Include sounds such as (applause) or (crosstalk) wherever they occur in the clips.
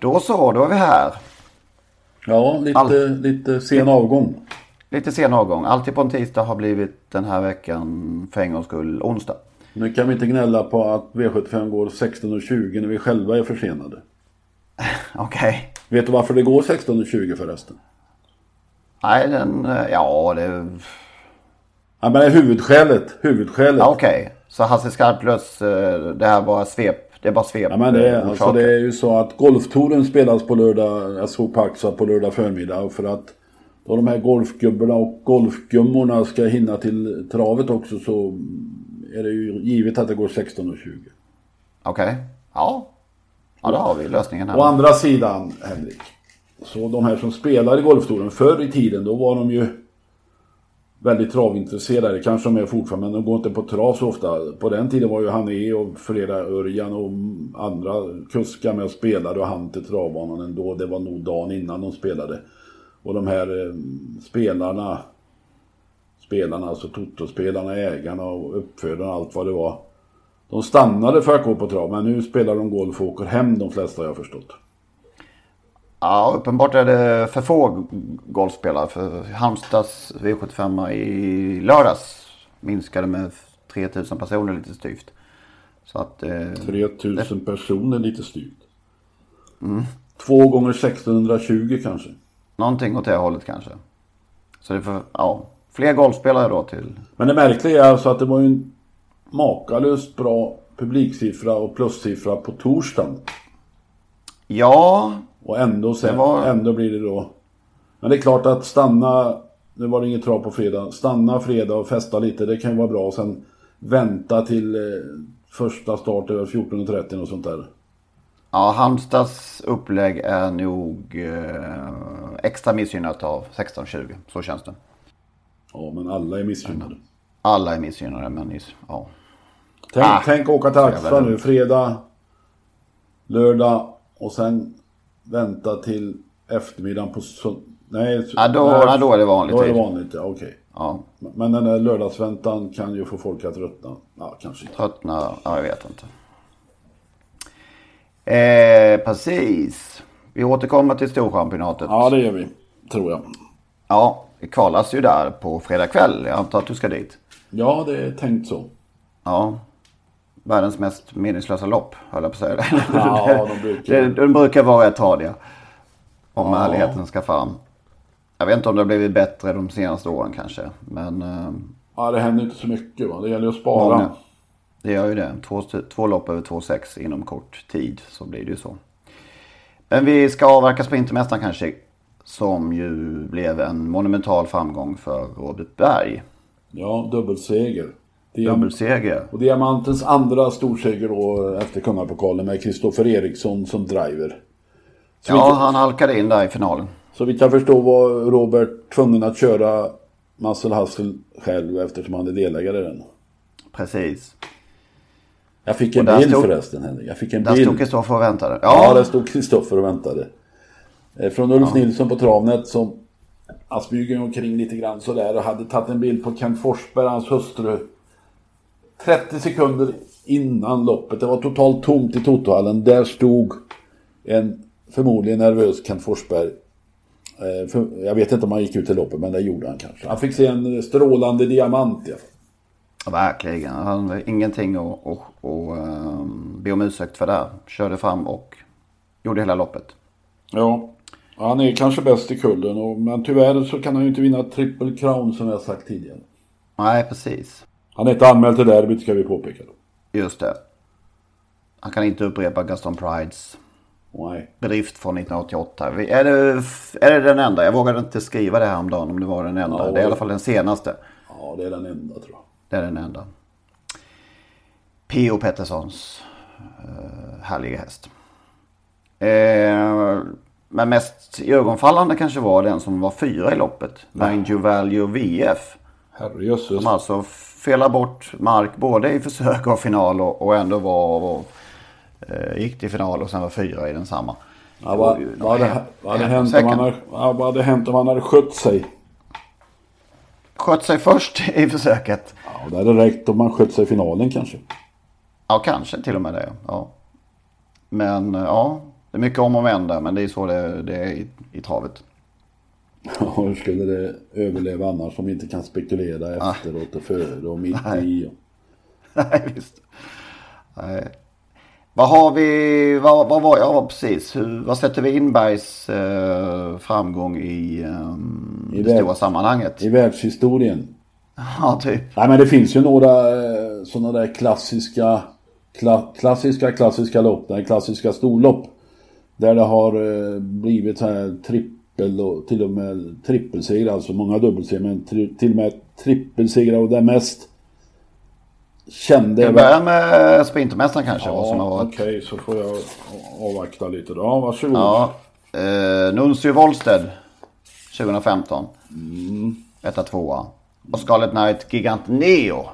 Då så, då är vi här. Ja, lite, All- lite sen avgång. Lite sen avgång. Alltid på en tisdag har blivit den här veckan för en gångs skull onsdag. Nu kan vi inte gnälla på att V75 går 16.20 när vi själva är försenade. (laughs) Okej. Vet du varför det går 16.20 förresten? Nej, den... eh, Ja, det... Ja, men det är huvudskälet. Huvudskälet. Okej. Så Hasse Skarplös, eh, det här var svep. Det är bara svep. Ja, men det, är, alltså, det är ju så att golftouren spelas på lördag. Jag såg på Axa på lördag förmiddag. För att då de här golfgubbarna och golfgummorna ska hinna till travet också så är det ju givet att det går 16.20. Okej. Ja. Ja, då har vi lösningen här. Å andra sidan, Henrik. Så de här som spelar i golftouren förr i tiden, då var de ju väldigt travintresserade. Kanske de är fortfarande, men de går inte på trav så ofta. På den tiden var ju Hané och flera Örjan och andra kuskar med och spelade och han till travbanan ändå. Det var nog dagen innan de spelade. Och de här eh, spelarna, spelarna, alltså totospelarna, ägarna och uppfödarna, allt vad det var. De stannade för att gå på trav, men nu spelar de golf och åker hem de flesta har jag förstått. Ja, uppenbart är det för få golfspelare. För Halmstads V75 i lördags minskade med 3000 personer lite styvt. Så att... Eh, 3000 personer lite styrt. Två gånger 1620 kanske. någonting åt det hållet kanske. Så det för, ja, fler golfspelare då till... Men det märkliga är alltså att det var ju en makalöst bra publiksiffra och plussiffra på torsdagen. Ja, Och ändå, sen, var- ändå blir det då... Men det är klart att stanna... Nu var det inget trav på fredag. Stanna fredag och festa lite, det kan ju vara bra. Och sen vänta till eh, första start över 14.30 och sånt där. ja Halmstads upplägg är nog eh, extra missgynnat av 16-20. Så känns det. Ja, men alla är missgynnade. Alla är missgynnade men ja. Tänk, Ah, tänk åka till jävla nu, fredag, lördag och sen vänta till eftermiddagen på söndag. Nej, Ja, då- nej, ja, då är det vanligt Då är det vanligt, ja okej. ja. Men den där lördagsväntan kan ju få folk att tröttna. Ja, kanske inte. Tröttna, ja jag vet inte. Eh, precis. Vi återkommer till Storchampionatet. Ja, det gör vi. Tror jag. Ja, det kvalas ju där på fredag kväll. Jag antar att du ska dit. Ja, det är tänkt så. Ja. Världens mest meningslösa lopp, höll jag på att säga. Ja, (laughs) de brukar- Det- de brukar vara rätt tradiga. Om ärligheten ska fram. Jag vet inte om det har blivit bättre de senaste åren kanske. Men eh, Ja, det händer inte så mycket va. Det gäller att spara. många. Det gör ju det. Två, två lopp över 2,6 inom kort tid. Så blir det ju så. Men vi ska avverka Sprintermästaren kanske. Som ju blev en monumental framgång för Robert Berg. Ja, dubbelseger. Dubbelseger. Och Diamantens andra storseger då efter kungapokalen med Kristoffer Eriksson som driver. Så Ja, vitt, han halkade in där i finalen. så vitt jag förstår var Robert tvungen att köra Muscle Hustle själv eftersom han är delägare i den. Precis. Jag fick en bild stod- förresten Henrik. Jag fick en Där bild. stod Kristoffer och väntade. Ja, Ja, där stod Kristoffer och väntade. Eh, Från Ulf Nilsson på Travnet som smyger omkring lite grann sådär och hade tagit en bild på Kent Forsberg, hans hustru. 30 sekunder innan loppet. Det var totalt tomt i Totohallen. Där stod en förmodligen nervös Kent Forsberg. Eh, för, jag vet inte om han gick ut i loppet, men det gjorde han kanske. Han fick se en strålande diamant i alla fall. verkligen. Han hade ingenting att, att, att ehm, be om ursäkt för där. Körde fram och gjorde hela loppet. Ja, han är kanske bäst i kullen. Och, men tyvärr så kan han ju inte vinna triple crown som jag sagt tidigare. Nej, precis. Han är inte anmäld till derbyt ska vi påpeka. Då. Just det. Han kan inte upprepa Gaston Prides Nej. bedrift från 1988. Vi- Är det, är det den enda? Jag vågade inte skriva det här om dagen om det var den enda. Ja. Det är i alla fall den senaste. Ja, det är den enda tror jag. Det är den enda. P.O. Petterssons uh, härliga häst. Eh, men mest ögonfallande kanske var den som var fyra i loppet. Nine Value VF. Herrejösses. Som alltså felar bort mark både i försök och final och, och ändå var, var eh, gick till final och sen var fyra i densamma. Ja, vad, vad, hade, vad, hade hänt om han hade, ja, vad hade hänt om han hade skött sig? Skött sig först i försöket. Ja, det hade räckt om han skött sig i finalen kanske. Ja, kanske till och med det. Ja. Men ja, det är mycket om och men där. Men det är så det, det är i, i travet. (laughs) Ja, hur skulle det överleva annars om vi inte kan spekulera efteråt och före och mitt i? Och... (laughs) Nej, visst. Nej. Vad har vi, vad, vad var, ja precis, Hur, vad sätter vi in Bergs eh, framgång i, ehm, I det värld- stora sammanhanget? I världshistorien. (laughs) Ja, typ. Nej men det finns ju några eh, sådana där klassiska, kla, klassiska, klassiska lopp. Det klassiska storlopp. Där det har eh, blivit så här trippel och till och med trippelsegrar. Alltså många dubbelsegrar men till och med trippelsegrar och det mest kände... Vi börjar med Sprintermästaren kanske. vad som har Ja, varit. okej så får jag avvakta lite då. Ja, varsågod. Ja, eh, Nuncio Wollsted 2015. Mm. Etta, tvåa. Och Scarlet Knight Gigant Neo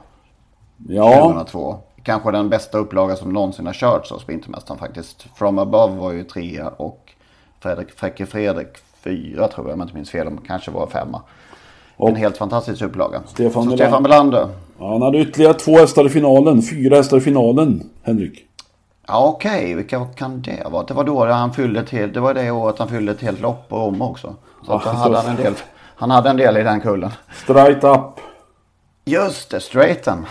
ja. 2002. Kanske den bästa upplaga som någonsin har körts av Sprintermästaren faktiskt. From Above var ju trea och Fredrik Fräcke Fredrik fyra tror jag om jag inte minns fel. De kanske var femma. Och- En helt fantastisk upplaga. Stefan Så. Stefan Melander. Ja, han hade ytterligare två hästar i finalen. Fyra hästar i finalen, Henrik. Ja okej, vilka kan det vara? Det var då han fyllde helt, det var det året han fyllde ett helt lopp på Rom också. Så att Ja, då hade han en del, han hade en del i den kullen. Straight up. Just det, Straighten.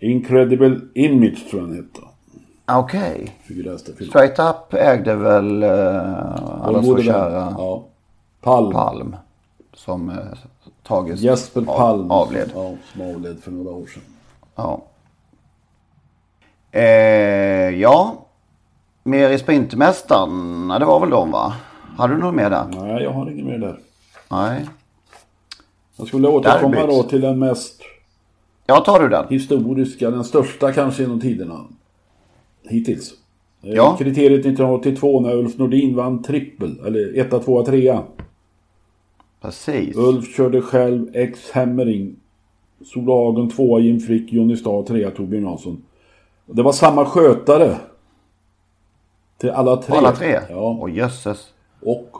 Incredible Image tror jag han hette. Okej. Finalen. Straight Up ägde väl uh, alla så kära Ja. Palm. Palm. Som uh, Tages Jesper av- Palm. avled. Ja, som avled för några år sedan. Ja. Eh, ja. Mer i Sprintmästaren. Ja, det var väl de va? Hade du något mer där? Nej, jag har inget mer där. Nej. Jag skulle återkomma Derbyt. då till den mest Ja, tar du den? historiska, den största kanske genom tiderna. Hittills. Eh, Ja. Kriteriet 1982 när Ulf Nordin vann trippel, eller 1, 2, 3. Precis. Ulf körde själv X Hammering. Solhagen 2, Jim Frick, Jonny Stad 3, Torbjörn Jansson. Och Det var samma skötare. Till alla tre. Alla tre? Ja. Åh jösses. Och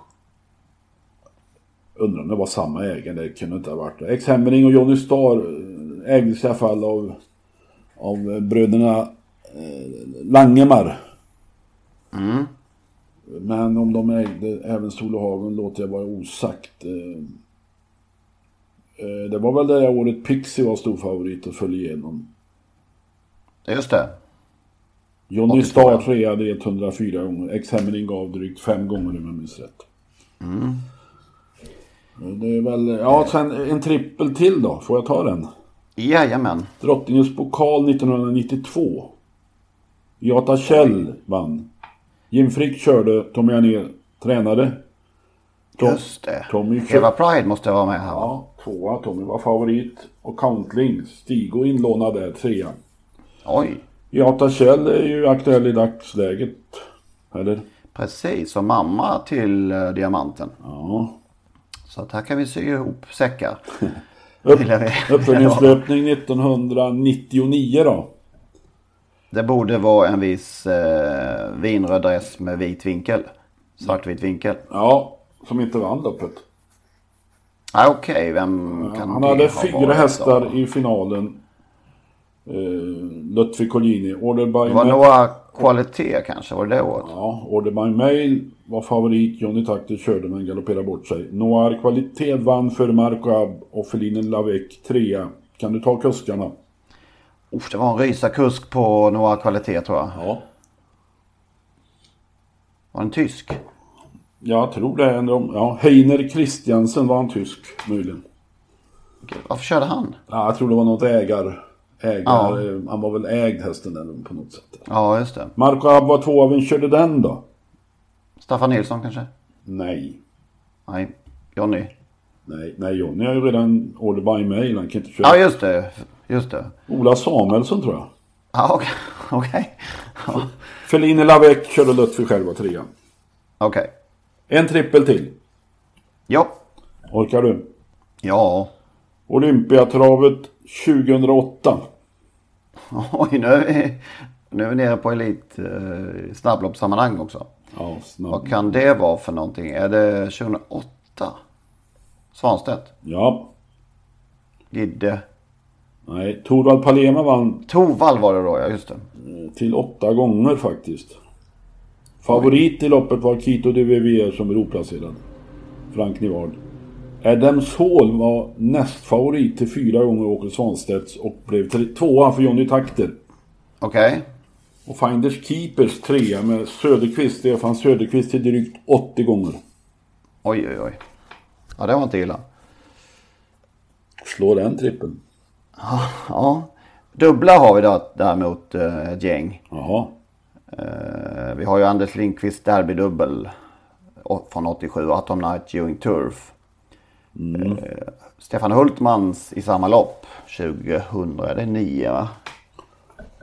undrar om det var samma ägare, det kunde inte ha varit. Ex Hemmering och Johnny Starr eh, ägdes i alla fall av, av bröderna Langemar. Men om de ägde även Solhagen låter jag vara osagt. Eh, eh, Det var väl det året Pixie var stor favorit och föll igenom. Just det. Johnny 82, Starr treade 104 gånger. Ex Hemmering gav drygt fem gånger om jag minns rätt. Det är väl, ja sen en trippel till då. Får jag ta den? Jajamän. Drottningens pokal 1992. Jata Kjell vann. Jim Frick körde, Tommy Arnér tränade. Tom- Just det. Tommy Eva Pride måste vara med här va? Ja, tvåa. Tommy var favorit. Och Countling, Stigo inlånad där, trea. Oj. Jata Kjell är ju aktuell i dagsläget. Eller? Precis, som mamma till eh, Diamanten. Ja. Så att här kan vi sy ihop säckar. (laughs) Upp, uppföljningslöpning 1999 då. Det borde vara en viss eh, vinröd dress med vit vinkel. Svartvit vinkel. Ja, som inte vann loppet. Ah, Okej, vem kan Han det hade ha fyra hästar då? i finalen. Uh, Lutfi Collini. Order by, Det var Ma- några kvalitet kanske, var det det året? ja, Order by Mail var favorit. Johnny Takter körde men galopperade bort sig. Noir Kvalitet vann för Marco Ab och Feline Lavec trea. Kan du ta kuskarna? Uff, det var en rysarkusk på några kvalitet tror jag. Ja. Var en tysk? Jag tror det. en- Ja, Heiner Christiansen var en tysk möjligen. Varför körde han? Ja, jag tror det var något ägar... ägare. Ja. Han var väl ägd hästen eller på något sätt. Ja, just det. Marco Ab var tvåa. Vem körde den då? Staffan Nilsson kanske? Nej. Nej, Jonny. Nej, nej Johnny har ju redan order by mail. Han kan inte köra. Ja, just det. Just det. Ola Samuelsson tror jag. Ja, okej. Okej. Ja, Feline Lavec körde Lutfi själv var trea. Okej. En trippel till. Ja. Orkar du? Ja. Olympiatravet 2008. Oj, nu är vi, nu är vi nere på elit eh, snabbloppssammanhang också. Ja, snabb. Vad kan det vara för någonting? Är det 2008? Svanstedt? Ja. Gidde? Nej, Torvald Palema vann Torvald var det då, ja just det. till åtta gånger faktiskt. Favorit i loppet var Kito de Vivier som var oplacerad. Frank Nivard. Adams Hall var nästfavorit till fyra gånger Åke Svanstedts och blev tvåa för Johnny Takter. Okej. Och Finders Keepers trea med Söderqvist, Stefan Söderqvist till drygt 80 gånger. Oj, oj, oj. Ja, det var inte illa. Slå den trippen. Ja. Dubbla har vi då däremot eh, ett gäng. Jaha. Eh, vi har ju Anders Lindqvist derbydubbel från 87, Atom Night Ewing Turf. Eh, Stefan Hultmans i samma lopp 2009 va?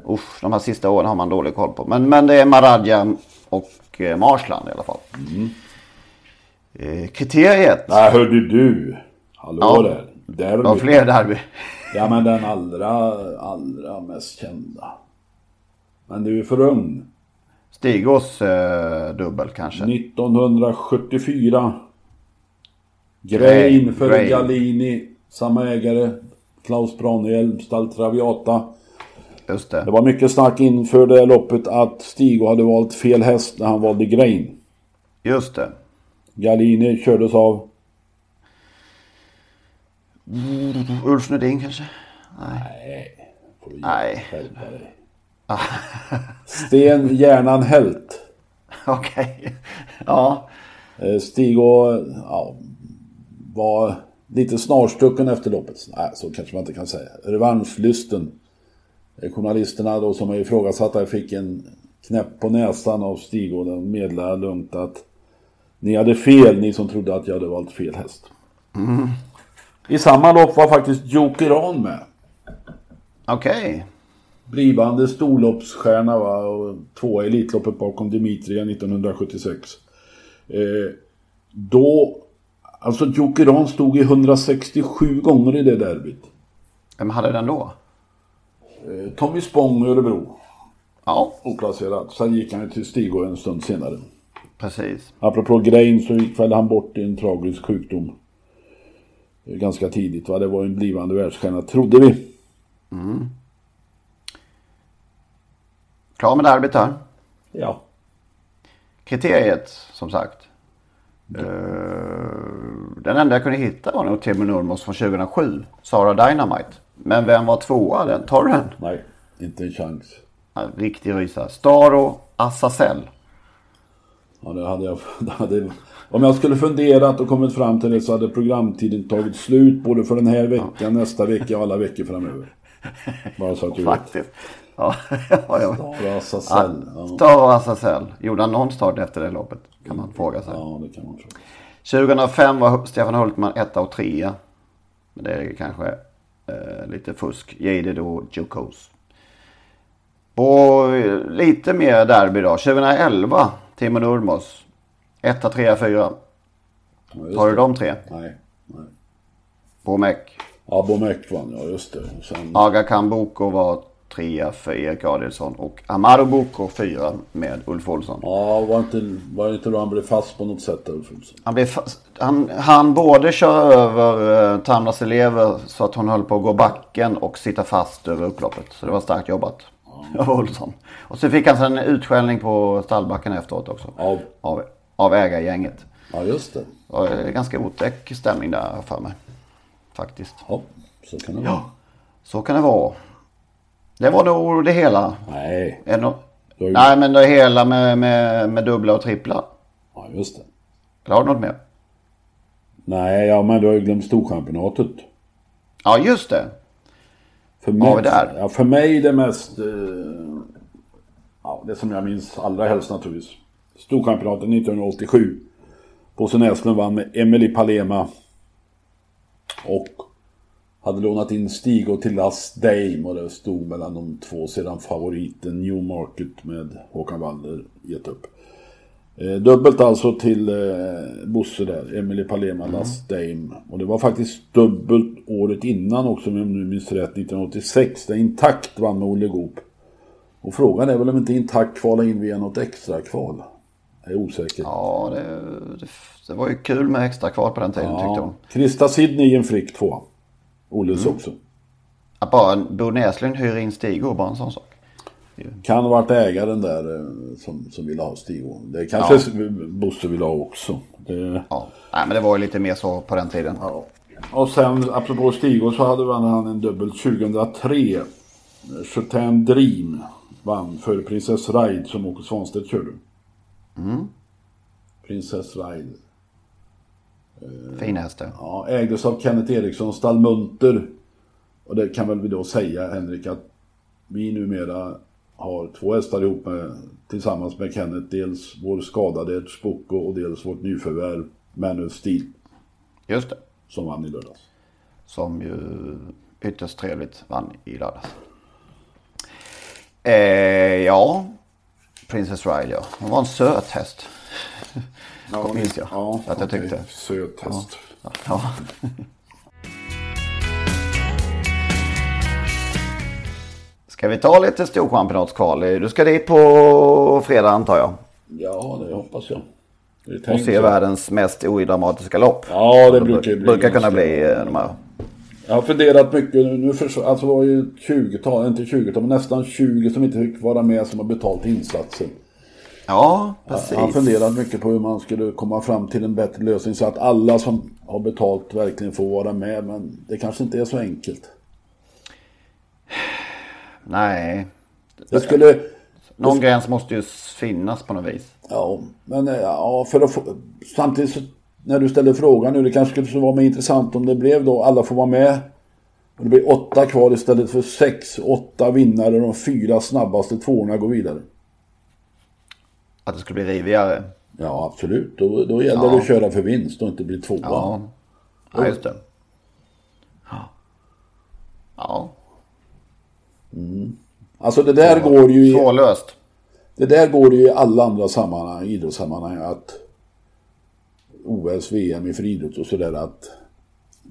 Usch, de här sista åren har man dålig koll på. Men, men det är Maradja och eh, Marsland i alla fall. Eh, kriteriet. Nej, hörde du. Hallå Ja. där. Där Det var fler derby. Ja, men den allra, allra mest kända. Men du är för ung. Stigås eh, dubbel kanske. 1974. Grain, Grain för Grain. Galini. Samma ägare. Klaus Branehjelm, Stall Traviata. Just Det det. var mycket snack inför det loppet att Stigo hade valt fel häst när han valde Grain. Just det. Galini kördes av... Ulf Nudin kanske? Nej. hjälpa dig. (laughs) Sten Hjärnan Helt. Okej. Ja. Eh, Stigo ja, var lite snarstucken efter loppet. Nej, så kanske man inte kan säga. Revanschlysten. Eh, Journalisterna då som är ifrågasatta fick en knäpp på näsan av Stigo. Den meddelade lugnt att ni hade fel, ni som trodde att jag hade valt fel häst. I samma lopp var faktiskt Jokeran med. Okej. Blivande storloppsstjärna va, och två i Elitloppet bakom Dimitria 1976. Eh, då, alltså Jokeran stod i 167 gånger i det derbyt. Vem hade den då? Eh, Tommy Spång, Örebro, Ja, oplacerad. Sen gick han till Stigå en stund senare. precis. Apropå Grain så gick väl han bort i en tragisk sjukdom. Ganska tidigt va, det var en blivande världsstjärna, trodde vi. Klar med derbyt här. Ja. Kriteriet, som sagt. Eh, den enda jag kunde hitta var nog Timo Nurmos från 2007. Sara Dynamite. Men vem var tvåa? Den? Tar du den? Nej, inte en chans. Riktig rysare. Staro Assasell. Ja, det hade jag, (laughs) det hade, om jag skulle funderat och kommit fram till det så hade programtiden tagit slut både för den här veckan, nästa vecka och alla veckor framöver. Bara så att du vet. Faktiskt. Ja, (laughs) ja, ja. Bara Sassell. Ja. Staro Assasell. Gjorde han någon start efter det loppet? Kan man fråga sig. ja, det kan man tro. 2005 var Stefan Hultman etta och trea. Men det är kanske eh, lite fusk. Jaded och Jokos. Och lite mer derby då. 2011, Timo Nurmos. Etta, trea, fyra. Ja, Tar du de tre? Nej. nej. Bomek. Ja, Bomek vann, ja just det. Och sen, Aga Kamboko var trea för Erik Adielsson. Och Amaro Boko fyra med Ulf Olsson. ja, var inte, var inte då han blev fast på något sätt där, Ulf Olsson? Han, blev fast, han, han både kör över uh, Tamlas elever så att hon höll på att gå backen och sitta fast över upploppet. Så det var starkt jobbat (laughs) av Olsson. Och så fick han sen en utskällning på stallbacken efteråt också. Av? Av, av ägargänget. Ja, just det. Det var eh, ganska otäck stämning där för mig. Faktiskt. Ja, så kan det vara. Så kan det vara. Det var nog det hela. Nej, Är det har ju- Nej men det hela med, med, med dubbla och trippla. ja just det. Eller har du något mer? Nej, ja men du har ju glömt Storchampionatet. Ja just det. För mig, vi där? Ja, för mig det mest... Eh, ja, det som jag minns allra helst naturligtvis. Storchampionaten 1987. Bosse Näslund vann med Emily Palema. Och hade lånat in Stigo till Last Dame och det stod mellan de två sedan favoriten Newmarket med Håkan Waller gett upp. Eh, dubbelt alltså till eh, Bosse där, Emily Palema Last Dame. Och det var faktiskt dubbelt året innan också om jag nu minns rätt, 1986. Där Intakt vann med Olle Goop. Och frågan är väl om inte Intakt kvalade in via något extra kval. Jag är osäker. Ja, det, det, det var ju kul med extra kval på den tiden tyckte hon. Krista Sidney i en frick två. Olles också. Att bara Bo Näslund hyr in Stig bara en sån sak. Kan ha varit ägaren där eh, som, som ville ha Stigo. Det kanske Bosse ville ha också. Det... Ja, nej men det var ju lite mer så på den tiden. Och sen apropå Stigo så hade han en dubbel 2003. Chutin Dream vann för Princess Ride som Åke Svanstedt körde. Princess Ride. Fin häst. Ja, ägdes av Kenneth Eriksson och Stall Munter. Och det kan väl vi då säga Henrik att vi numera har två hästar ihop med, tillsammans med Kenneth. Dels vår skadade Spocco och dels vårt nyförvärv Manus Steel Just det. som vann i lördags. Som ju ytterst trevligt vann i lördags. Eh, ja, Princess Ride ja. Hon var en söt häst. Ja, minns jag. Ja, Att jag okej. tyckte. Söt häst. Ja. Ska vi ta lite storchampionatskval? Du ska dit på fredag antar jag. Ja, det hoppas jag. Det Och se världens mest odramatiska lopp. Ja, det brukar ju bli brukar kunna bli eh, de här. Jag har funderat mycket nu. för, alltså det var ju ett 20-tal, inte 20-tal, men nästan 20 som inte fick vara med som har betalt insatsen. Ja, precis. Jag har funderat mycket på hur man skulle komma fram till en bättre lösning så att alla som har betalt verkligen får vara med. Men det kanske inte är så enkelt. Nej, Det skulle... någon gräns måste ju finnas på något vis. Ja, men eh, ja, för att få, samtidigt när du ställer frågan nu, det kanske skulle vara mer intressant om det blev då alla får vara med. Och det blir åtta kvar istället för sex, åtta vinnare och de fyra snabbaste tvåorna går vidare. Att det skulle bli rivigare. Ja, absolut. Då, då gäller det att köra för vinst och inte bli tvåa. Ja, ja just det. Ja. Ja, Alltså det där går ju i, svårlöst. det där går ju i alla andra sammanhang, idrottssammanhang att OS, VM i friidrott och sådär att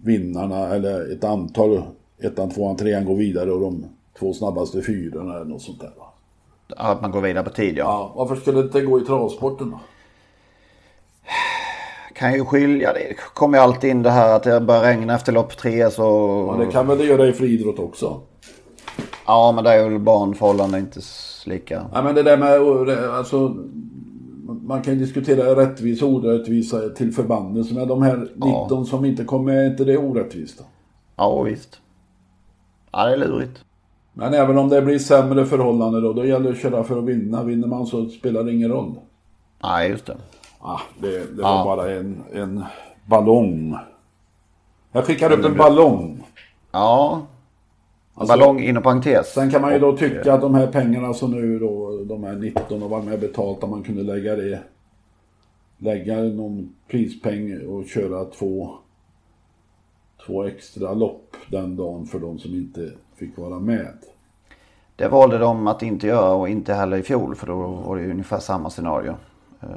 vinnarna eller ett antal, ettan, tvåan, trean går vidare och de två snabbaste fyrorna eller något sånt där. Va? Att man går vidare på tid, ja. Ja, varför skulle det inte gå i travsporten då? Kan ju skilja det. kommer ju alltid in det här att det börjar regna efter lopp tre så... Ja, det kan väl det göra i friidrott också? Ja, men det är väl barnförhållanden inte lika. Ja, men det där med, alltså, man kan ju diskutera rättvisa och orättvisa till förbanden. Men de här 19 som inte kommer med, är inte det orättvist då? Ja, visst. Ja, det är lurigt. Men även om det blir sämre förhållanden då, då gäller det att köra för att vinna. Vinner man så spelar det ingen roll. Nej, just det. Ah, det det var bara en, en ballong. Jag skickar upp en ballong. Ja. Alltså- Ballong inom parentes. Sen kan man ju då tycka att de här pengarna som nu då, de här 19 och var med betalt, att man kunde lägga det, lägga någon prispeng och köra två, två extra lopp den dagen för de som inte fick vara med. Det valde de att inte göra och inte heller i fjol för då var det ju ungefär samma scenario. Eh,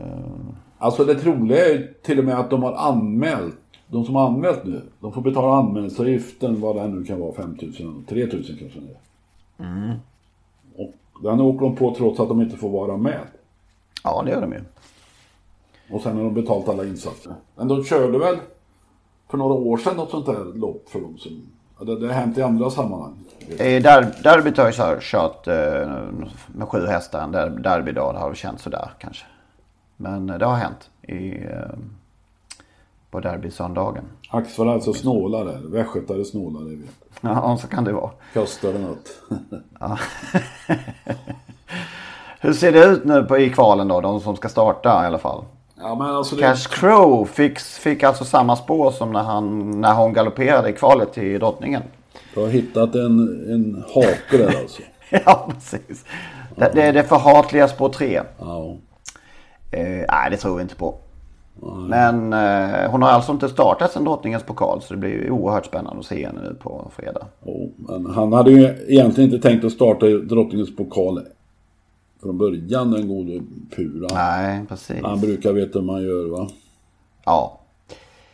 Alltså det troliga är till och med att de har anmält, de som har anmält nu, de får betala anmälningsavgiften, vad den nu kan vara, 5 000, 3 000 kanske det är. Och den åker de på trots att de inte får vara med. Ja, det gör de ju. Och sen har de betalt alla insatser. Men de körde väl för några år sedan något sånt där lopp för dem som... Det, det har hänt i andra sammanhang. Der, derbyt har jag kört, eh, med sju hästar. En der, derbydag det har det känts sådär kanske. Men eh, det har hänt i, eh, på derbysöndagen. Var alltså snålare, västgötare snålare. Vet. jag. Ja, så kan det vara. Kostade något. (laughs) (laughs) Hur ser det ut nu på, i kvalen då? De som ska starta i alla fall. ja men alltså det... Cash Crow fick, fick alltså samma spår som när, han, när hon galopperade i kvalet till drottningen. Du har hittat en, en hake där alltså. (laughs) ja, precis. Det, det är det förhatliga spår 3. Ja. Eh, nej, det tror vi inte på. Men eh, hon har alltså inte startat sen drottningens pokal så det blir ju oerhört spännande att se henne nu på fredag. Jo, men han hade ju egentligen inte tänkt att starta drottningens pokal från början, den gode Pura. Nej, precis. Han brukar veta hur man gör va. Ja.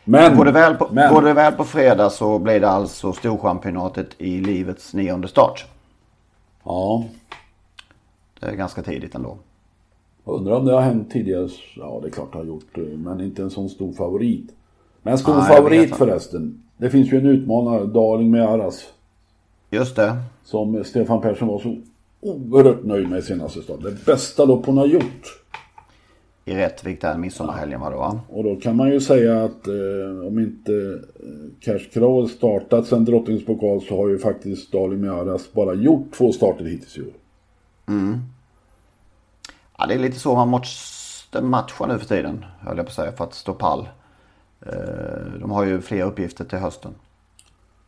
Men, Går det, väl på, men går det väl på fredag så blir det alltså Storchampionatet i livets nionde start. ja, Det är ganska tidigt ändå. Undrar om det har hänt tidigare. Ja, det är klart det har gjort, eh, men inte en sån stor favorit. Men stor Nej, jag vet favorit förresten. Det finns ju en utmanare, Darling med Aras. Just det. Som Stefan Persson var så oerhört nöjd med i senaste start. Det bästa lopp hon har gjort. I Rättvik där midsommarhelgen var det va? Och då kan man ju säga att eh, om inte eh, Cash Crow startat sen Drottningens pokal så har ju faktiskt Darling med Aras bara gjort två starter hittills i år. Ja, det är lite så man måste matcha nu för tiden, höll jag på att säga, för att stå pall. Eh, De har ju fler uppgifter till hösten.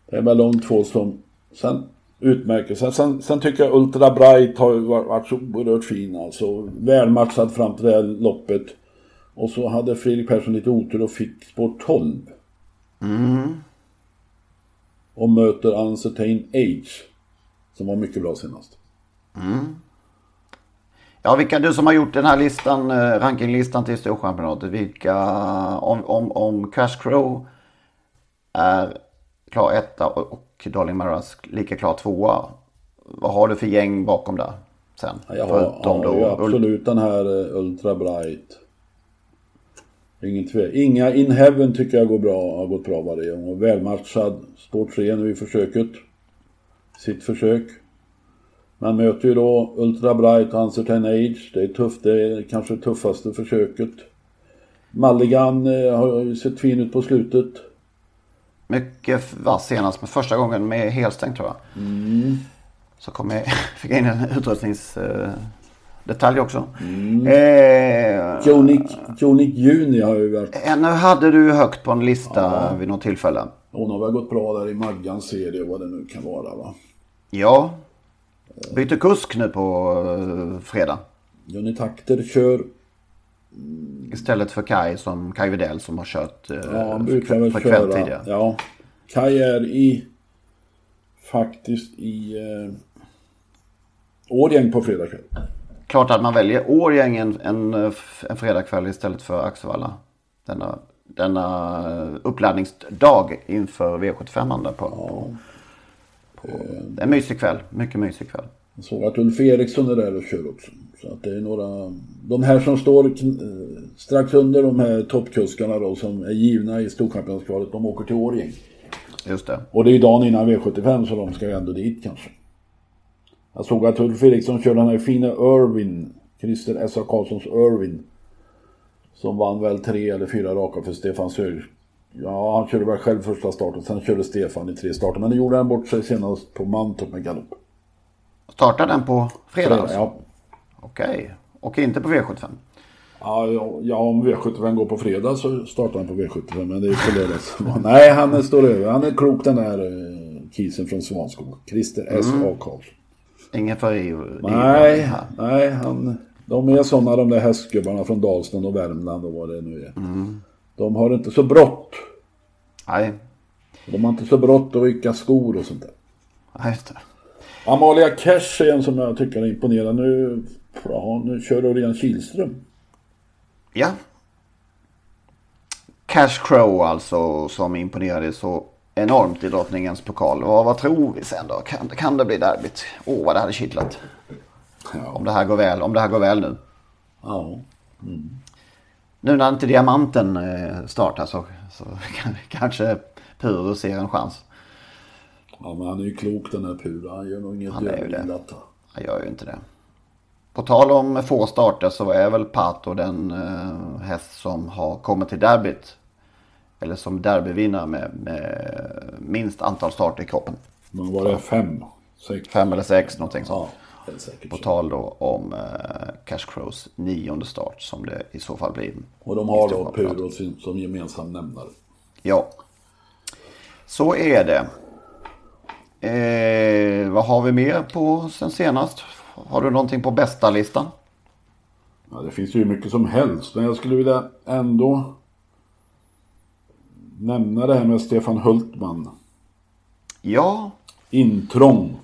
Det är väl de två som sen utmärker sig. Sen, sen tycker jag Ultra Bright har varit, så oerhört fin alltså. Välmatchad fram till det här loppet. Och så hade Fredrik Persson lite otur och fick spår 12. Och möter Uncertain Age. Som var mycket bra senast. Ja, vilka du som har gjort den här listan, eh, rankinglistan till Storchampionatet, vilka, om, om, om Crash Crow är klar etta och, och Darling Maras lika klar tvåa, vad har du för gäng bakom där sen? Jag har, ju då absolut den här eh, Ultra Bright. Ingen tve. Inga In Heaven tycker jag går bra, har gått bra varje gång. Och välmatchad. Spår 3 nu i försöket. Sitt försök. Man möter ju då Ultra Bright och Uncertain Age. Det är tufft. Det är kanske det tuffaste försöket. Mulligan eh, har ju sett fin ut på slutet. Mycket vass senast, men första gången med helstängt tror jag. Mm. Så kom jag, (laughs) fick jag in en utrustningsdetalj också. Mm. Eh, Jonic, Jonic Juni har ju varit... Henne hade du högt på en lista vid något tillfälle. Hon har väl gått bra där i Maggans serie, vad det nu kan vara va. Ja. Byter kusk nu på eh, fredag. Johnny Takter kör Istället för Kai som Kai Widell som har kört eh, Ja, han brukar väl köra. tidigare. Ja. Kaj är i... Faktiskt i... Eh, Årgäng på fredag kväll. Klart att man väljer Årgäng en, en, en fredagkväll istället för Axevalla. Denna, denna eh, uppladdningsdag inför V75 där på, på, på, det är en mysig kväll. Mycket mysig kväll. Jag såg att Ulf Eriksson är där och kör också. Så att det är några... De här som står eh, strax under de här toppkuskarna då som är givna i Storchampionskvalet, de åker till Årjäng. Just det. Och det är ju dagen innan V75 så de ska ju ändå dit kanske. Jag såg att Ulf Eriksson körde den här fina Irvin, Christer S.A. Karlssons Irvin. Som vann väl tre eller fyra raka för Stefan Söder. Ja, han körde väl själv första starten, sen körde Stefan i tre starter. Men det gjorde han bort sig senast på Mantorp med galopp. Startar den på fredag? alltså? Ja. Okej. Och inte på V75? Ja, ja, om V75 går på fredag så startar han på V75, men det är på lördags. Nej, han står över. Han är klok den där eh, kisen från Svanskog. Christer S.A. Karlsson. Ingen för EU? Nej, nej han, de är sådana de där hästgubbarna från Dalsland och Värmland och vad det nu är. De har inte så brått. Nej. De har inte så brått att rycka skor och sånt där. Nej, just det. Amalia Cash är en som jag tycker är imponerande. Nu, ja, nu kör Örjan Kihlström. Ja. Cash Crow alltså som imponerade så enormt i drottningens pokal. Vad, vad tror vi sen då? Kan, kan det bli derbyt? Åh, vad det hade kittlat. Om det här går väl, om det här går väl nu. Ja. Nu när inte diamanten eh, startar så, så kan, kanske Puro ser en chans. ja, men han är ju klok den här Pura. Han gör nog inget Han är ju det. Jag gör ju inte det. På tal om få starter så är väl Pato den eh, häst som har kommit till derbyt. Eller som derbyvinnare med, med minst antal starter i kroppen. Men var det fem? Sex? Fem eller sex någonting sånt. Ja, På tal då om eh, Cash Crows nionde start som det i så fall blir. Och de har då. Puro som, som gemensam nämnare. Ja. Så är det. Eh, vad har vi mer på sen senast? Har du någonting på bästa listan? Ja, det finns ju mycket som helst, men jag skulle vilja ändå nämna det här med Stefan Hultman. Ja, Intrång.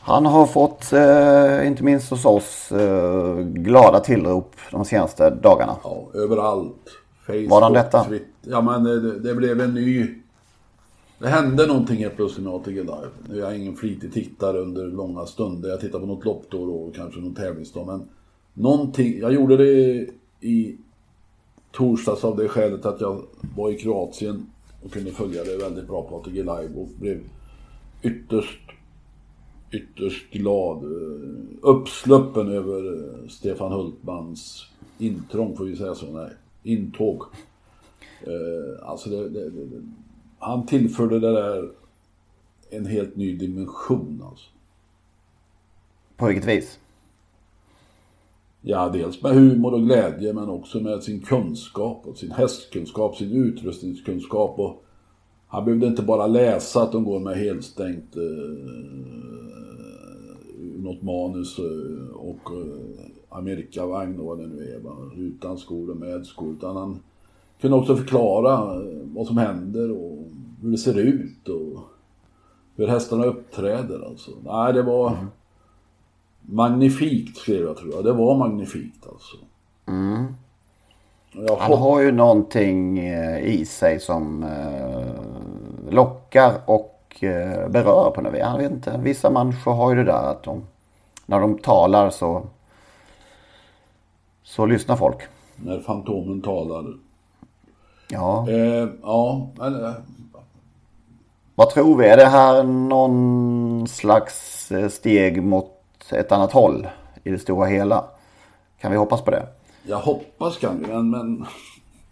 Han har fått, eh, inte minst hos oss, eh, glada tillrop de senaste dagarna. Ja, överallt. Facebook, Var han detta? Twitter. Ja, men det, det blev en ny... Det hände någonting helt plötsligt med ATG Live. Nu är jag ingen flitig tittare under långa stunder. Jag tittar på något lopp då och då, kanske någon tävlingsdag. Men någonting... Jag gjorde det i torsdags av det skälet att jag var i Kroatien och kunde följa det väldigt bra på ATG Live och blev ytterst, ytterst glad. eh, Uppsluppen över eh, Stefan Hultmans intrång, får vi säga så? Nej, intåg. Eh, Alltså det, det, det, det- han tillförde det där en helt ny dimension alltså. På vilket vis? Ja, dels med humor och glädje men också med sin kunskap och sin hästkunskap, sin utrustningskunskap och han behövde inte bara läsa att de går med helstängt eh, något manus eh, och eh, Amerikavagn och vad det nu är, va? utan skor och med skor, utan han kunde också förklara eh, vad som händer och hur det ser ut och hur hästarna uppträder alltså. Nej, det var magnifikt skrev jag tror jag. Det var magnifikt alltså. Och Jag Han har ju någonting eh, i sig som eh, lockar och eh, berör på något vis. Jag vet inte, vissa människor har ju det där att de, när de talar så, så lyssnar folk. När Fantomen talar. Ja, Eh, ja, men, eh, vad tror vi? Är det här någon slags steg mot ett annat håll i det stora hela? Kan vi hoppas på det? Jag hoppas kan men, men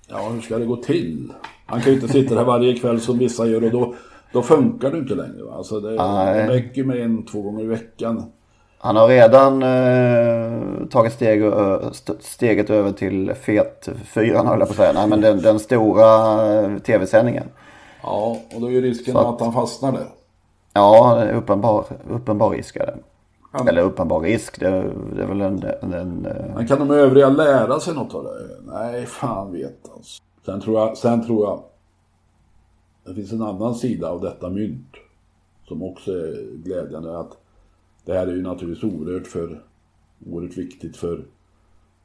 ja, hur ska det gå till? Han kan ju inte sitta där varje kväll som vissa gör och då, då funkar det inte längre. Va? Alltså det, Nej. räcker med en, två gånger i veckan. Han har redan eh, tagit steg, steget över till fet fyran höll jag på att säga. Nej men den, den stora eh, tv-sändningen. Ja, och då är ju risken att- att han fastnar där. Ja, uppenbar, uppenbar risk är det. Eller uppenbar risk, det, det är väl en... en, en eh, Men kan de övriga lära sig något av det? Nej, fan vet alltså. Sen tror jag, sen tror jag det finns en annan sida av detta mynt som också är glädjande. Att det här är ju naturligtvis oerhört, för, oerhört viktigt för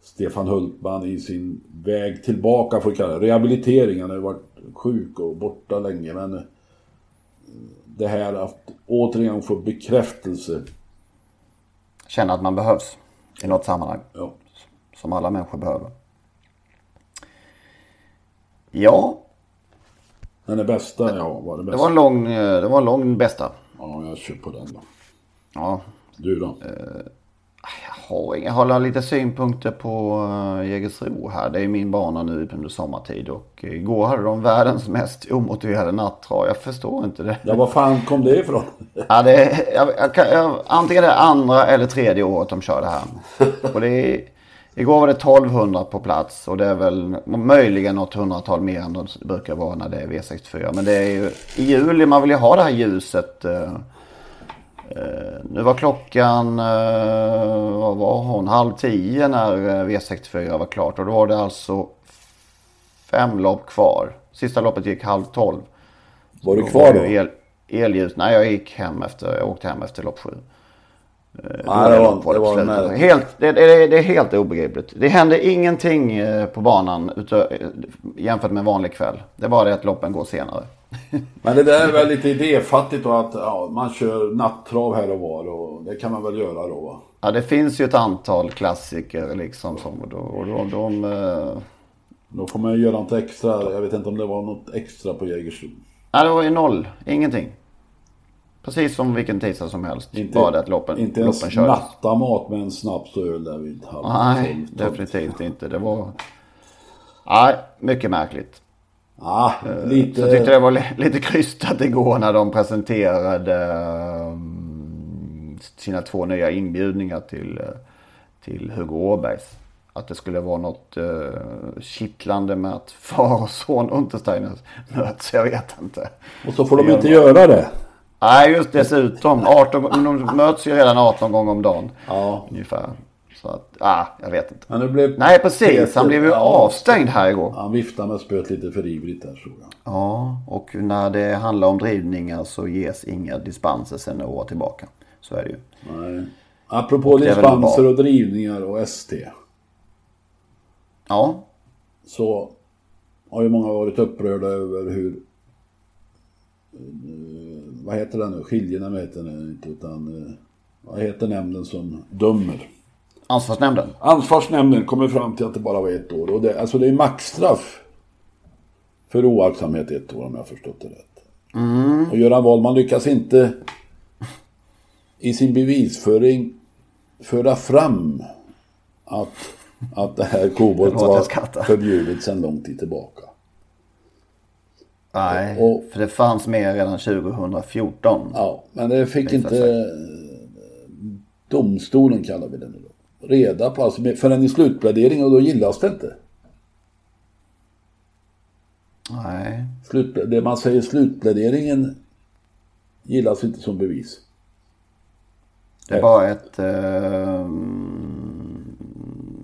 Stefan Hultman i sin väg tillbaka, får vi kalla det. Rehabilitering, han har ju varit sjuk och borta länge. Men det här att återigen få bekräftelse. Känna att man behövs i något sammanhang. Ja, Som alla människor behöver. Ja, men det bästa, ja, var det det bästa. var en lång, eh, det var en lång bästa. Ja, jag kör på den då. Ja, Du då? Jag har, jag har lite synpunkter på uh, Jägersro här. Det är min bana nu under sommartid. Och igår hade de världens mest omotiverade nattrav. Jag förstår inte det. Ja, var fan kom det ifrån? (laughs) Ja, det är, jag, jag, kan- jag, antingen det är andra eller tredje året de kör det här. Och det är, igår var det 1200 på plats. Och det är väl möjligen något hundratal mer än det brukar vara när det är V64. Men det är ju i juli man vill ju ha det här ljuset. Eh, nu var klockan, eh, vad var hon, halv tio när eh, V64 var klart. Och då var det alltså fem lopp kvar. Sista loppet gick halv tolv. Var du kvar var då? El, elljus. Nej, jag gick hem efter, jag åkte hem efter lopp sju. Nej, det var, På det var helt, det, det, det är helt obegripligt. Det hände ingenting på banan utö, jämfört med en vanlig kväll. Det bara det att loppen går senare. Men det där är väl lite idéfattigt då att ja, man kör nattrav här och var och det kan man väl göra då va? Ja, det finns ju ett antal klassiker liksom. Som, och då, och då, de, eh, Då får man ju göra något extra. Jag vet inte om det var något extra på Jägersro. Nej, det var ju noll. Ingenting. Precis som vilken tisdag som helst. Bara det att loppen, inte ens loppen kördes. nattamat med en snaps och öl där vid halv Nej, definitivt inte. Det var... Nej, mycket märkligt. Ah, lite... Så jag tyckte det var li- lite krystat igår när de presenterade um, sina två nya inbjudningar till, eh, till Hugo Åbergs. Att det skulle vara något uh, kittlande med att (laughs) far och son Untersteiner möts. Jag vet inte. Och så får de inte göra det. Nej, just dessutom. 18, gång- de möts ju redan 18 gånger om dagen. Ja. Ungefär. Så att, ah, jag vet inte. Men nu blev Nej, precis. Han blev ju avstängd här igår. Han viftade med spöet lite för ivrigt där tror jag. Ja, och när det handlar om drivningar så ges inga dispenser sedan några år tillbaka. Så är det ju. Nej. Apropå det väl dispenser och drivningar och ST. Ja, Så har ju många varit upprörda över hur... eh, Vad heter det nu? Skiljenämnd heter det inte utan... eh, Vad heter nämnden som dömer? Ansvarsnämnden. Ansvarsnämnden kommer fram till att det bara var ett år. Och det, alltså det är maxstraff för oaktsamhet ett år om jag förstått det rätt. Och Göran Wahlman lyckas inte i sin bevisföring föra fram att, att det här kobolt (laughs) var förbjudet sedan lång tid tillbaka. Nej, Och- för det fanns med redan 2014. Ja, men det fick inte domstolen kallar vi nu då. Reda på, alltså förrän i slutpläderingen och då gillas det inte. Nej, Slut, det man säger slutpläderingen gillas inte som bevis. det var ett eh,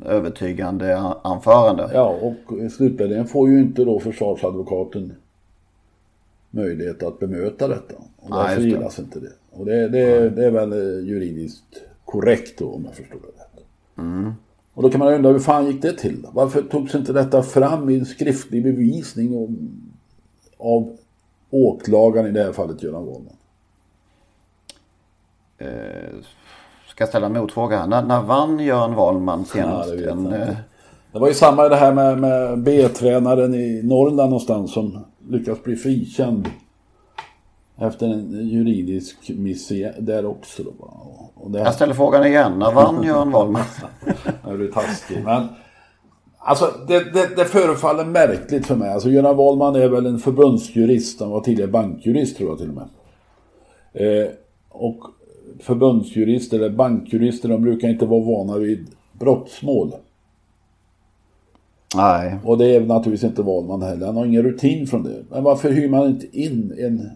övertygande anförande. Ja, och slutpläderingen får ju inte då försvarsadvokaten möjlighet att bemöta detta. Och Nej, därför just det. gillas inte det. Och det, det, det är väl eh, juridiskt korrekt då om jag förstår det. Mm. Och då kan man undra hur fan gick det till? då? Varför togs inte detta fram i en skriftlig bevisning och, av åklagaren i det här fallet Göran Wahlman? Ska jag ställa en motfråga? När, när vann Göran Wahlman senast? Ja, det en, eh, Det var ju samma i det här med, med B-tränaren i Norrland någonstans som lyckas bli frikänd. Efter en juridisk miss där också. Då. Och det jag ställer frågan igen. När vann (laughs) Göran Wahlman? Du är taskig. Men alltså det, det, det förefaller märkligt för mig. Alltså Göran Wahlman är väl en förbundsjurist. Han var tidigare bankjurist tror jag till och med. Eh, och förbundsjurister eller bankjurister de brukar inte vara vana vid brottsmål. Nej, Och det är naturligtvis inte Wahlman heller. Han har ingen rutin från det. Men varför hyr man inte in en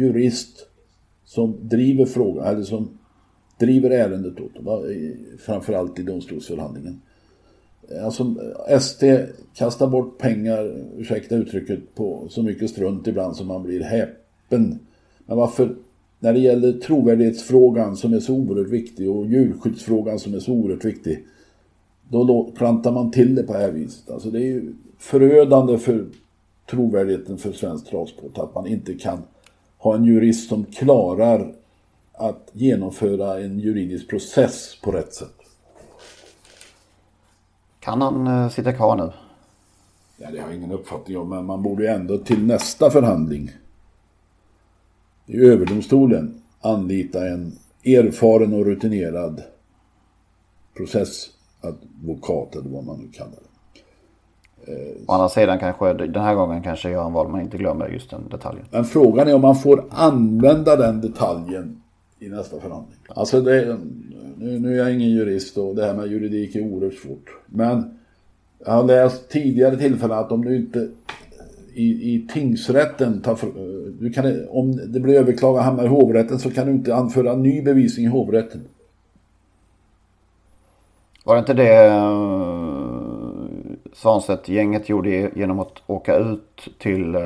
jurist som driver frågan, eller som driver ärendet åt dem, framförallt i domstolsförhandlingen. Eh, alltså ST kastar bort pengar, ursäkta uttrycket, på så mycket strunt ibland som man blir häpen. Men varför, när det gäller trovärdighetsfrågan som är så oerhört viktig och djurskyddsfrågan som är så oerhört viktig, då klantar man till det på det här viset. Alltså det är ju förödande för trovärdigheten för svensk travsport att man inte kan ha en jurist som klarar att genomföra en juridisk process på rätt sätt. kan han eh, sitta kvar nu? Ja, det har jag ingen uppfattning om, men man borde ju ändå till nästa förhandling i överdomstolen anlita en erfaren och rutinerad processadvokat eller vad man nu kallar det. Å andra sidan kanske den här gången kanske Göran Wahlman inte glömmer just den detaljen. Men frågan är om man får använda den detaljen i nästa förhandling. Alltså det, nu, nu är jag ingen jurist och det här med juridik är oerhört svårt. Men jag har läst tidigare tillfällen att om du inte i, i tingsrätten tar, du kan, om det blir överklagat hamnar i hovrätten så kan du inte anföra ny bevisning i hovrätten. Var det inte det eh, Svanstedt-gänget gjorde genom att åka ut till, eh,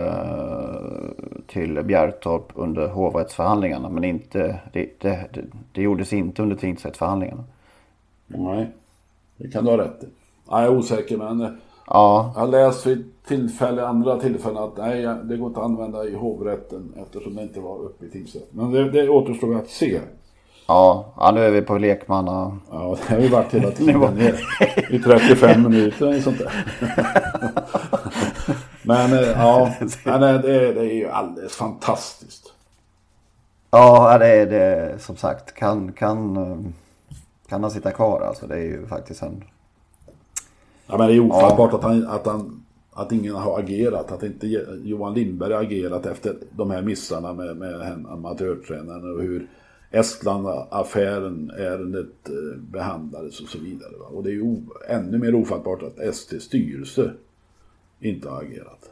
till Bjärtorp under hovrättsförhandlingarna. Men inte, det, det, det, gjordes inte under tingsrättsförhandlingarna. Nej, det kan du ha rätt i. Ja, jag är osäker men eh, Ja, Jag har läst vid tillfälle, andra tillfällen att nej, det går inte att använda i hovrätten eftersom det inte var uppe i tingsrätten. Men det, det återstår att se. Ja, ja, nu är vi på lekmanna. Ja, det har vi varit hela (laughs) tiden. I 35 minuter eller sånt där. (laughs) Men eh, ja, (laughs) men det, det är ju alldeles fantastiskt. Ja, det är det som sagt. Kan, kan, eh, kan han sitta kvar alltså? Det är ju faktiskt en... Ja, men det är ofattbart att, han, att, han, att ingen har agerat. Att inte Johan Lindberg har agerat efter de här missarna med, med amatörtränaren och hur Estland-affären, ärendet eh, behandlades och så vidare. Va? Och det är ju ännu mer ofattbart att STs styrelse inte har agerat.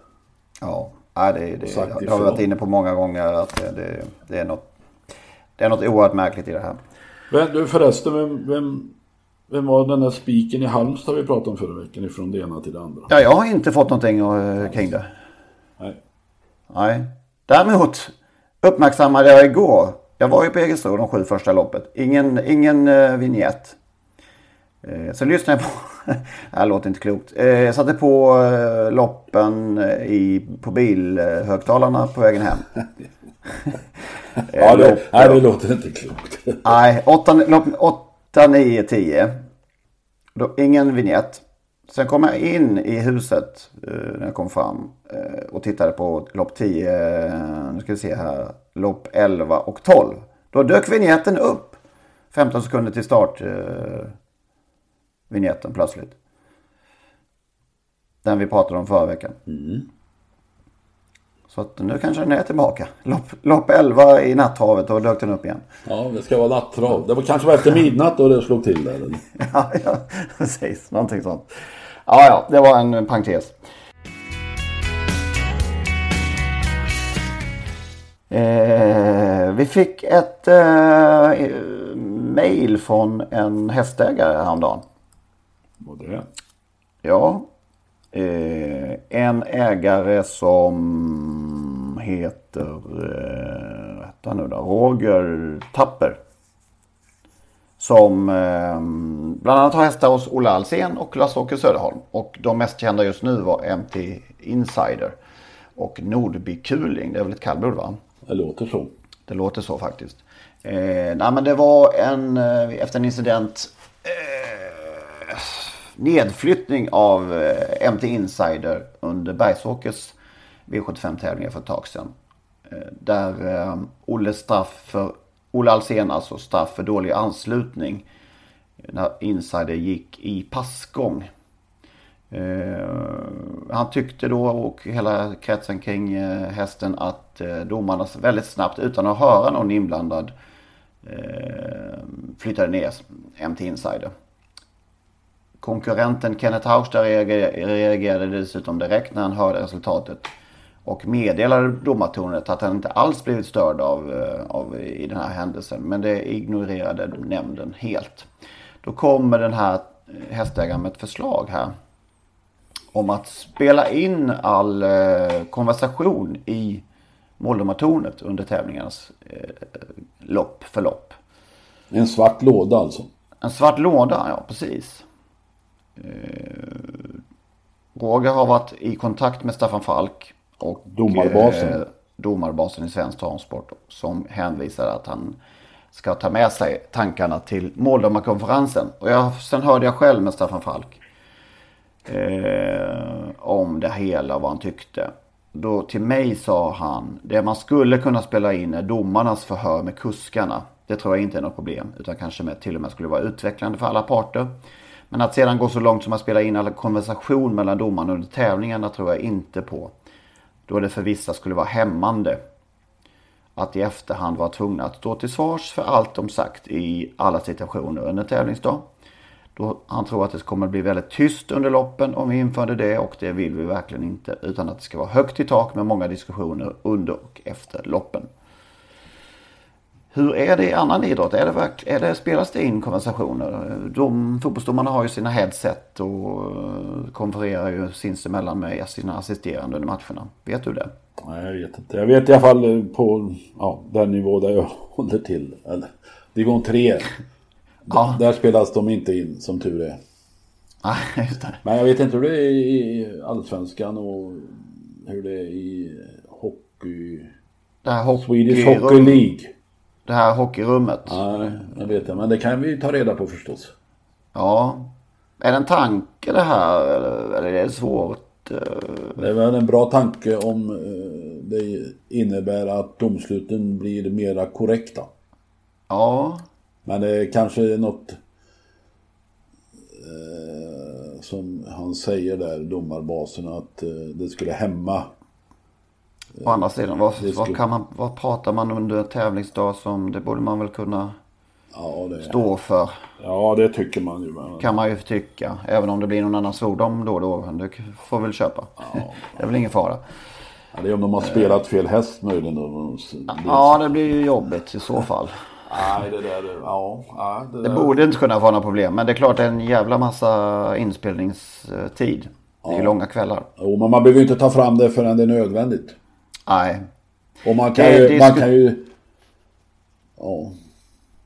Ja, nej, det, det, det, har vi varit inne på många gånger att det, det, det är något det är något oerhört märkligt i det här. Men du förresten, vem, vem, vem var den där spiken i Halmstad vi pratade om förra veckan ifrån det ena till det andra? Ja, jag har inte fått någonting eh, kring det. Nej. Nej. Däremot uppmärksammade jag igår. Jag var ju på Jägersro de sju första loppet. Ingen, ingen uh, vignett. Uh, så lyssnade jag på... (laughs) det här låter inte klokt. Uh, jag satte på uh, loppen i, på bilhögtalarna på vägen hem. (laughs) ja, det, nej, det låter inte klokt. nej, 8, 9, 10. Då, ingen vignett. Sen kom jag in i huset eh, när jag kom fram eh, och tittade på lopp 10, eh, nu ska vi se här, lopp 11 och 12. Då dök vignetten upp 15 sekunder till start. Eh, vignetten plötsligt. Den vi pratade om förra veckan. Mm. Så att nu kanske den är tillbaka. Lopp, lopp 11 i natthavet och dök den upp igen. Ja, det ska vara nattrav. Det var kanske var efter midnatt då det slog till där. eller? (laughs) ja, ja, precis. Någonting sånt. Ja, ja, det var en parentes. Eh, vi fick ett eh, mail från en hästägare häromdagen. Var det? Ja. Eh, en ägare som heter, eh, vad nu då? Roger Tapper. Som eh, bland annat har hästar hos Olle Alsen och Lasse-Åke Söderholm. Och de mest kända just nu var MT Insider och Nordby Kuling. Det är väl ett kallblod va? Det låter så. Det låter så faktiskt. Eh, nej men det var en, eh, efter en incident, eh, nedflyttning av eh, MT Insider under Bergsåkers V75-tävlingar för ett tag sedan. Eh, där eh, Olle straff för, Olle Alsen alltså straff för dålig anslutning. När Insider gick i passgång. Eh, han tyckte då och hela kretsen kring eh, hästen att eh, domarna väldigt snabbt utan att höra någon inblandad eh, flyttade ner MT Insider. Konkurrenten Kenneth Haugstad reagerade, reagerade dessutom direkt när han hörde resultatet. Och meddelade domartornet att han inte alls blivit störd av, eh, av i den här händelsen. Men det ignorerade nämnden helt. Då kommer den här hästägaren med ett förslag här om att spela in all eh, konversation i måldomartornet under tävlingarnas eh, lopp för lopp. En svart låda alltså. En svart låda, ja precis. Eh, Roger har varit i kontakt med Staffan Falk och Domarbasen. Eh, domarbasen i svensk transport som hänvisar att han ska ta med sig tankarna till måldomarkonferensen. Och jag, sen hörde jag själv med Staffan Falk eh, om det hela, och vad han tyckte. Då till mig sa han, det man skulle kunna spela in är domarnas förhör med kuskarna. Det tror jag inte är något problem, utan kanske med, till och med skulle vara utvecklande för alla parter. Men att sedan gå så långt som att spela in alla konversation mellan domarna under tävlingarna tror jag inte på. Då det för vissa skulle vara hämmande. Att i efterhand vara tvungna att stå till svars för allt de sagt i alla situationer under tävlingsdag. Då han tror att det kommer bli väldigt tyst under loppen om vi införde det och det vill vi verkligen inte. Utan att det ska vara högt i tak med många diskussioner under och efter loppen. Hur är det i annan idrott? Är det, verk, är det, spelas det in konversationer? De, fotbollsdomarna har ju sina headset och konfererar ju sinsemellan med sina assisterande under matcherna. Vet du det? Nej, jag vet inte. Jag vet i alla fall på ja, den nivå där jag (laughs) håller till. Eller nivå 3. (laughs) Ja. Där spelas de inte in som tur är. Nej, just det. Men jag vet inte hur det är i Allsvenskan och hur det är i hockey... Det här Swedish hockeyrum- Hockey League. Det här hockeyrummet. Nej, jag vet det. Men det kan vi ta reda på förstås. Ja. Är det en tanke det här eller eller är det svårt? eh? Det är väl en bra tanke om eh, det innebär att domsluten blir mera korrekta. Ja. Men det är kanske är något eh, som han säger där, domarbasen, att det skulle hämma. Å andra sidan, vad, vad, kan man, vad pratar man under en tävlingsdag som det borde man väl kunna Ja, det, stå för. ja, det tycker man ju. Men, Kan man ju tycka. Även om det blir någon annan svordom då och då. Det får väl köpa. (laughs) Det är väl ingen fara. Ja, det är om de har spelat fel häst möjligen. Då. Ja, det blir ju jobbigt i så fall. Nej, det där, ja, ja, det, Det borde inte kunna vara några problem. Men det är klart det är en jävla massa inspelningstid. Det är ju långa kvällar. Jo, men man behöver ju inte ta fram det förrän det är nödvändigt. Nej. Och man kan Det- ju, det man kan ju... Ja.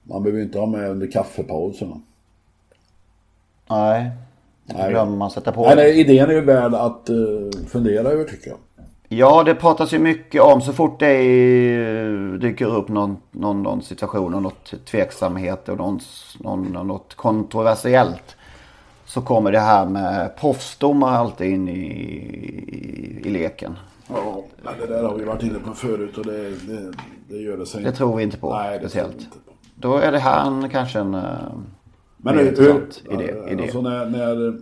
Man behöver inte ha med under kaffepauserna. Nej. Nej. Glömmer man sätta på Nej, nej, idén är ju värd att eh, fundera över tycker jag. Ja, det pratas ju mycket om så fort det är, dyker upp någon, någon, någon situation och något tveksamhet och någon, någon, något kontroversiellt. Så kommer det här med proffsdomar alltid in i, i, i leken. Ja, men det där har vi varit inne på förut och det, det, det gör det sig Det tror vi inte på Nej, det speciellt. inte på. Då är det här en, kanske en eh, Men mer hur, idé. idé. Alltså när, när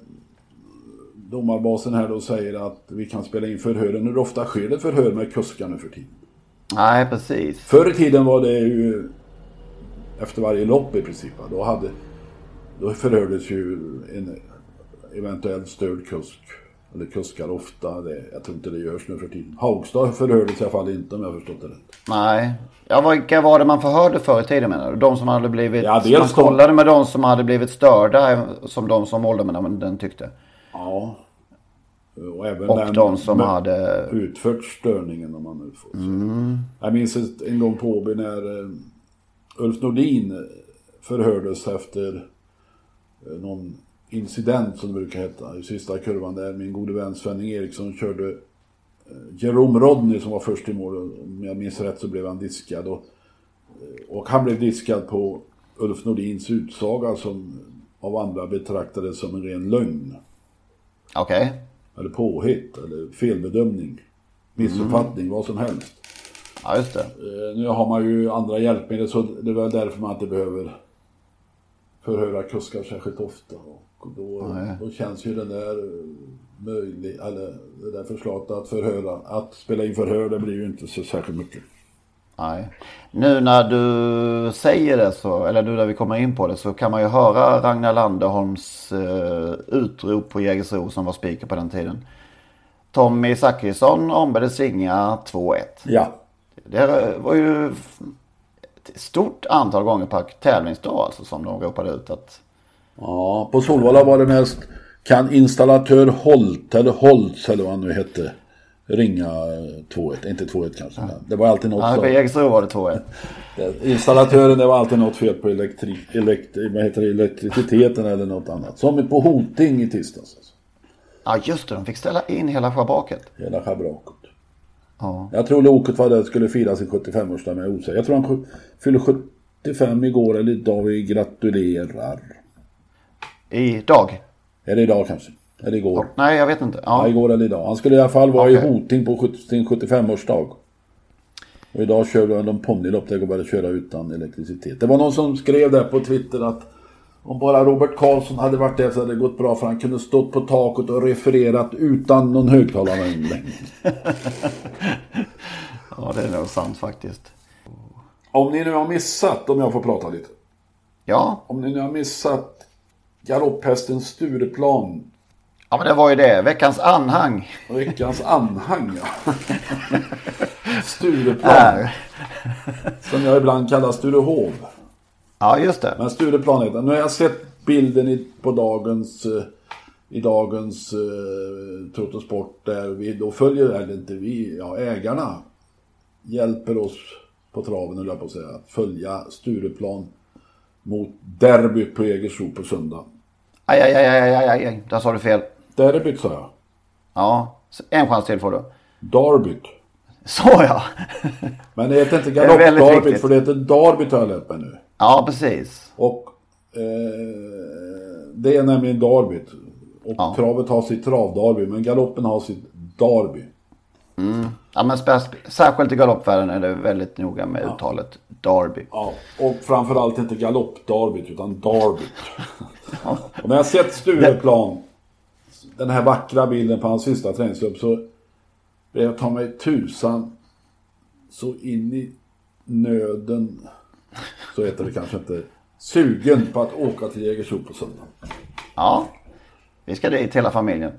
domarbasen här då säger att vi kan spela in förhören. Hur ofta sker det förhör med kuskar nu för tiden? Nej, precis. Förr i tiden var det ju efter varje lopp i princip. Då, hade, då förhördes ju en eventuellt störd kusk. Eller kuskar ofta. Det, jag tror inte det görs nu för tiden. Haugstad förhördes i alla fall inte om jag förstått det rätt. Nej. Ja, vilka var det man förhörde förr i tiden menar du? De som hade blivit... Ja, dels man de- kollade med de som hade blivit störda som de som åldermännen tyckte. Ja. Och även Och den de som hade... utfört störningen om man nu får säga. Jag minns en gång på Åby när eh, Ulf Nordin eh, förhördes efter eh, någon incident som det brukar heta i sista kurvan där min gode vän Svenning Eriksson körde eh, Jerome Rodney som var först i mål. Om jag minns rätt så blev han diskad. Och, eh, och han blev diskad på Ulf Nordins utsaga som av andra betraktades som en ren lögn. Okej. Eller påhitt, eller felbedömning, missuppfattning, vad som helst. Ja, just det. Eh, Nu har man ju andra hjälpmedel så det är väl därför man inte behöver förhöra kuskar särskilt ofta. Och då, då känns ju den där möjlig, eller det där förslaget att förhöra, att spela in förhör, det blir ju inte så särskilt mycket. Nej. Nu när du säger det så, eller nu när vi kommer in på det så kan man ju höra Ragnar Landerholms eh, utrop på Jägersro som var speaker på den tiden. Tommy Zachrisson ombedde svinga 2-1. Ja. Det var ju ett stort antal gånger per tävlingsdag alltså som de ropade ut att Ja, på Solvalla var det mest kan installatör Holt, eller Holtz eller vad han nu hette, ringa eh, 2-1, inte 2-1 kanske. men Det var alltid något Ja, på. Jägersro var det 2-1. (laughs) Installatören, det var alltid något fel på elektri, elektri, vad heter det, elektriciteten eller något annat. Som på Hoting i tisdags. Alltså. Ja just det, de fick ställa in hela schabraket. Hela schabraket. Ja. Jag tror Loket var där skulle fira sin 75-årsdag med osäker. Jag tror han fyllde 75 igår eller idag. Vi gratulerar. Idag? Är det idag kanske? Eller igår? Nej jag vet inte. Ja, Ja. igår eller idag. Han skulle i alla fall vara i Okej. Hoting på 70 sin 75-årsdag. Och idag körde de ponnylopp där det går bara att köra utan elektricitet. Det var någon som skrev där på Twitter att om bara Robert Karlsson hade varit där så hade det gått bra för han kunde stått på taket och refererat utan någon högtalaranläggning. (laughs) ja det är nog sant faktiskt. Om ni nu har missat, om jag får prata lite. Ja, Om ni nu har missat galopphästen Stureplan. ja men det var ju det. Veckans anhang. Veckans anhang ja. (laughs) Stureplan. Är. Som jag ibland kallar Sturehov. Ja just det. Men Stureplan heter. Nu har jag sett bilden i, på dagens, eh, i dagens eh, Trottosport där vi då följer, eller inte vi, ja ägarna hjälper oss på traven, höll jag på att säga, att följa Stureplan mot derbyt på Jägersro på söndag. Aj, aj, aj, aj, aj, aj, aj. Där sa du fel. Derbyt sa jag. Ja, en chans till får du. Derbyt. Så ja. Men det heter inte galoppderbyt för det heter derbyt har jag lärt mig nu. Ja, precis. Och eh, det är nämligen derbyt. Och Ja. travet har sitt travderby men galoppen har sitt derby. Ja, men särskilt i galoppvärlden är det väldigt noga med uttalet Derby. Ja, och framförallt inte galoppderbyt utan (laughs) och när jag sett Stureplan, den här vackra bilden på hans sista träningslopp så blev jag ta mig tusan så in i nöden, så heter det kanske inte, sugen på att åka till Jägersro på söndag. Ja, vi ska dit hela familjen.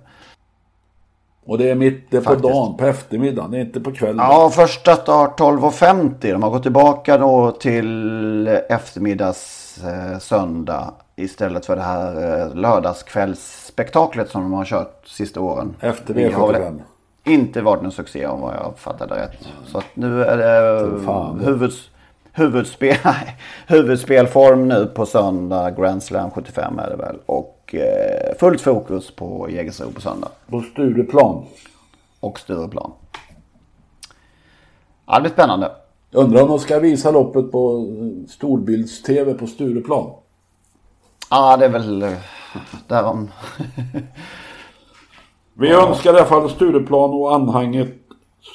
Och det är mitt det är på Faktiskt. dagen, på eftermiddagen. Det är inte på kvällen. Ja, första start 12.50. De har gått tillbaka då till eftermiddags eh, söndag istället för det här eh, lördagskvällsspektaklet som de har kört sista åren. Efter Det har väl V75. inte varit någon succé om vad jag fattade rätt. Så att nu är det huvuds, huvudspel, (laughs) huvudspelform nu på söndag. Grand Slam 75 är det väl. Och eh, fullt fokus på Jägersro på söndag. På Stureplan. Och Stureplan. Ja, det blir spännande. Undrar om de ska visa loppet på eh, storbilds-tv på Stureplan. Ja, det är väl eh, därom. (laughs) Vi önskar i alla fall Stureplan och anhanget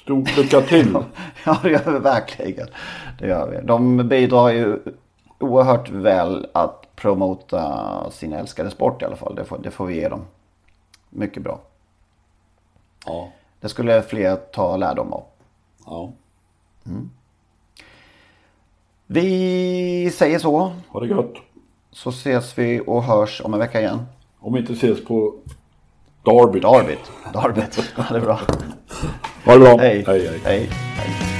stort lycka till. (laughs) ja, det gör vi verkligen. Det gör vi. De bidrar ju oerhört väl att promota sin älskade sport i alla fall. Det får, det får vi ge dem. Mycket bra. ja. Det skulle fler ta lärdom av. ja. Vi säger så. Ha det gött. Så ses vi och hörs om en vecka igen. Om vi inte ses på Darby. Darbyt. Darbyt. Ja, (laughs) det är bra. Ha det bra. Hej. hej, hej. Hej.